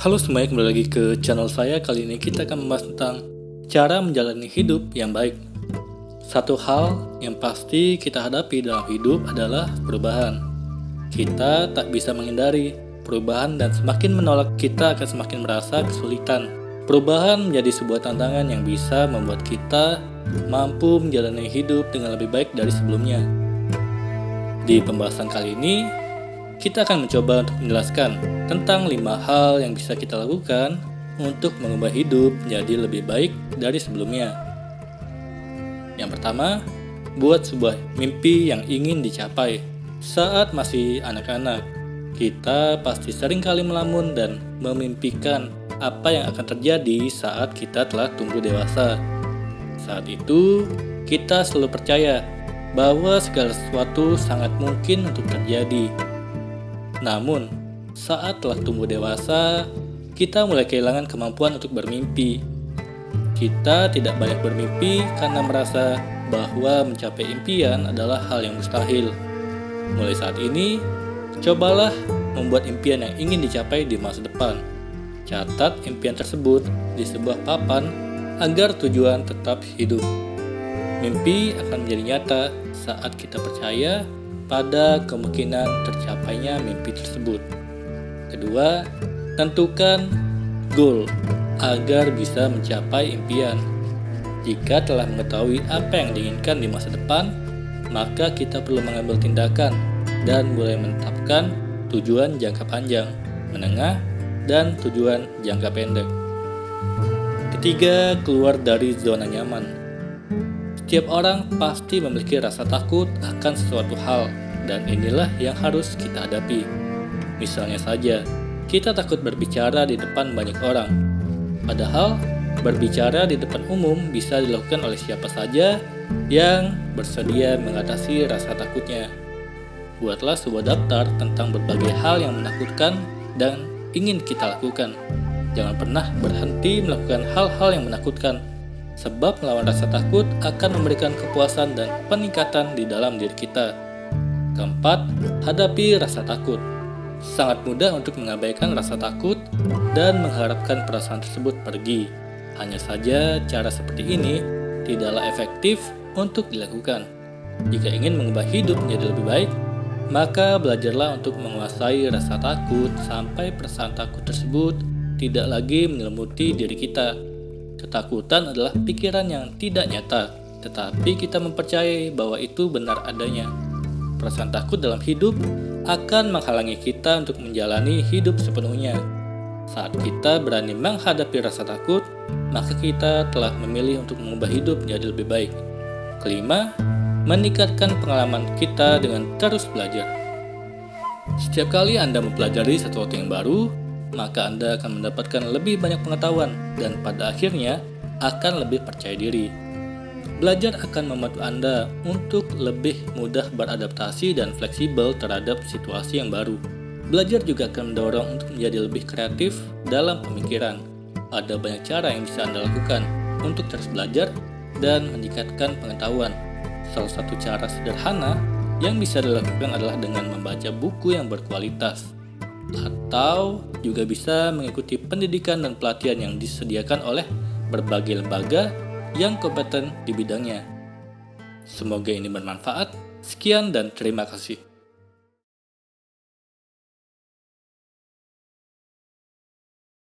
Halo semuanya, kembali lagi ke channel saya. Kali ini kita akan membahas tentang cara menjalani hidup yang baik. Satu hal yang pasti kita hadapi dalam hidup adalah perubahan. Kita tak bisa menghindari perubahan dan semakin menolak kita akan semakin merasa kesulitan. Perubahan menjadi sebuah tantangan yang bisa membuat kita mampu menjalani hidup dengan lebih baik dari sebelumnya. Di pembahasan kali ini, kita akan mencoba untuk menjelaskan tentang lima hal yang bisa kita lakukan untuk mengubah hidup menjadi lebih baik dari sebelumnya. Yang pertama, buat sebuah mimpi yang ingin dicapai. Saat masih anak-anak, kita pasti sering kali melamun dan memimpikan apa yang akan terjadi saat kita telah tumbuh dewasa. Saat itu, kita selalu percaya bahwa segala sesuatu sangat mungkin untuk terjadi namun, saat telah tumbuh dewasa, kita mulai kehilangan kemampuan untuk bermimpi. Kita tidak banyak bermimpi karena merasa bahwa mencapai impian adalah hal yang mustahil. Mulai saat ini, cobalah membuat impian yang ingin dicapai di masa depan. Catat impian tersebut di sebuah papan agar tujuan tetap hidup. Mimpi akan menjadi nyata saat kita percaya pada kemungkinan tercapainya mimpi tersebut. Kedua, tentukan goal agar bisa mencapai impian. Jika telah mengetahui apa yang diinginkan di masa depan, maka kita perlu mengambil tindakan dan mulai menetapkan tujuan jangka panjang, menengah, dan tujuan jangka pendek. Ketiga, keluar dari zona nyaman. Setiap orang pasti memiliki rasa takut akan sesuatu hal, dan inilah yang harus kita hadapi. Misalnya saja, kita takut berbicara di depan banyak orang. Padahal, berbicara di depan umum bisa dilakukan oleh siapa saja yang bersedia mengatasi rasa takutnya. Buatlah sebuah daftar tentang berbagai hal yang menakutkan dan ingin kita lakukan. Jangan pernah berhenti melakukan hal-hal yang menakutkan sebab melawan rasa takut akan memberikan kepuasan dan peningkatan di dalam diri kita. Keempat, hadapi rasa takut. Sangat mudah untuk mengabaikan rasa takut dan mengharapkan perasaan tersebut pergi. Hanya saja cara seperti ini tidaklah efektif untuk dilakukan. Jika ingin mengubah hidup menjadi lebih baik, maka belajarlah untuk menguasai rasa takut sampai perasaan takut tersebut tidak lagi menyelimuti diri kita Ketakutan adalah pikiran yang tidak nyata, tetapi kita mempercayai bahwa itu benar adanya. Perasaan takut dalam hidup akan menghalangi kita untuk menjalani hidup sepenuhnya. Saat kita berani menghadapi rasa takut, maka kita telah memilih untuk mengubah hidup menjadi lebih baik. Kelima, meningkatkan pengalaman kita dengan terus belajar. Setiap kali Anda mempelajari sesuatu yang baru, maka Anda akan mendapatkan lebih banyak pengetahuan dan pada akhirnya akan lebih percaya diri. Belajar akan membantu Anda untuk lebih mudah beradaptasi dan fleksibel terhadap situasi yang baru. Belajar juga akan mendorong untuk menjadi lebih kreatif dalam pemikiran. Ada banyak cara yang bisa Anda lakukan untuk terus belajar dan meningkatkan pengetahuan. Salah satu cara sederhana yang bisa dilakukan adalah dengan membaca buku yang berkualitas atau juga bisa mengikuti pendidikan dan pelatihan yang disediakan oleh berbagai lembaga yang kompeten di bidangnya. Semoga ini bermanfaat. Sekian dan terima kasih.